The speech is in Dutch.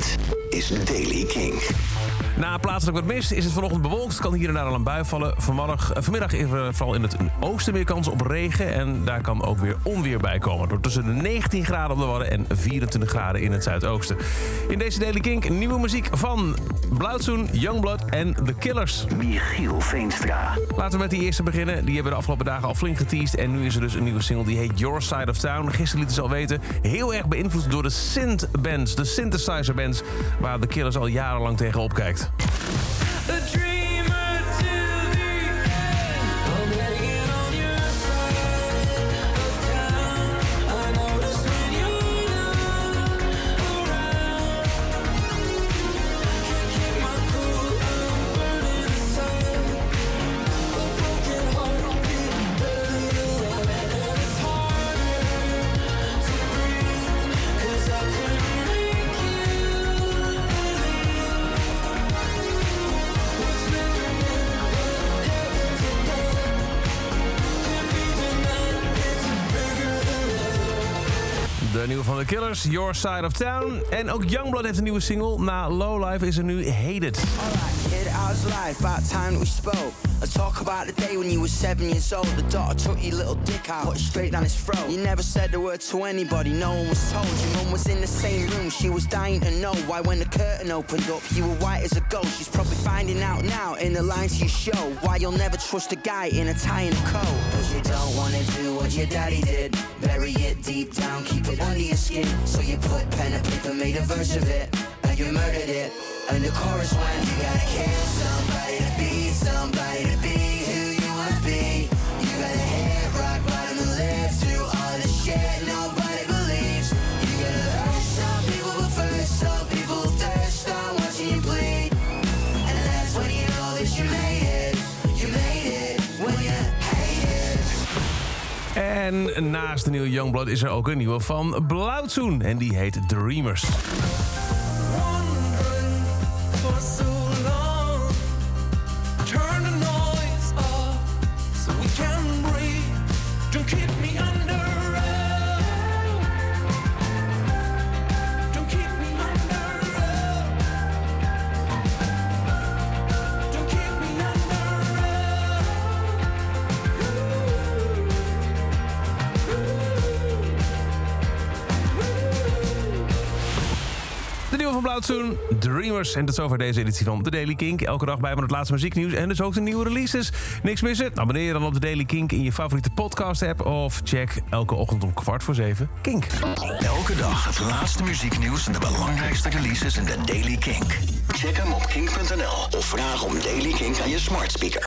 it. Is Daily King. Na plaatselijk wat mist is het vanochtend bewolkt. Kan hier en daar al een bui vallen. Vanmiddag, eh, vanmiddag is er vooral in het oosten meer kans op regen. En daar kan ook weer onweer bij komen. Door tussen de 19 graden op de Wadden en 24 graden in het zuidoosten. In deze Daily Kink nieuwe muziek van Blauwtsoen, Youngblood en The Killers. Michiel Veenstra. Laten we met die eerste beginnen. Die hebben de afgelopen dagen al flink geteased. En nu is er dus een nieuwe single die heet Your Side of Town. Gisteren lieten ze al weten. Heel erg beïnvloed door de synth-bands, de synthesizer-bands... waar The Killers al jarenlang tegen opkijkt. De nieuwe van The Killers, Your Side of Town. En ook Youngblood heeft een nieuwe single. Na Lowlife is er nu Hated. Alright, kid, how's life? About time we spoke. Let's talk about the day when you were seven years old. The daughter took your little dick out, put it straight down his throat. You never said a word to anybody, no one was told. Your mum was in the same room, she was dying to know why when the curtain opened up, you were white as a ghost. She's probably finding out now in the lines you show why you'll never trust a guy in a tie and a coat. What your daddy did. Bury it deep down, keep it under your skin. So you put pen and paper, made a verse of it, and you murdered it. And the chorus went, you gotta kill somebody to be En naast de nieuwe Youngblood is er ook een nieuwe van Blauwtsoen. En die heet Dreamers. Van Blauwtsoen, Dreamers. En tot zover deze editie van The Daily Kink. Elke dag bij met het laatste muzieknieuws en dus ook de nieuwe releases. Niks missen? Abonneer je dan op The Daily Kink in je favoriete podcast app. Of check elke ochtend om kwart voor zeven Kink. Elke dag het laatste muzieknieuws en de belangrijkste releases in de Daily Kink. Check hem op kink.nl of vraag om Daily Kink aan je smart speaker.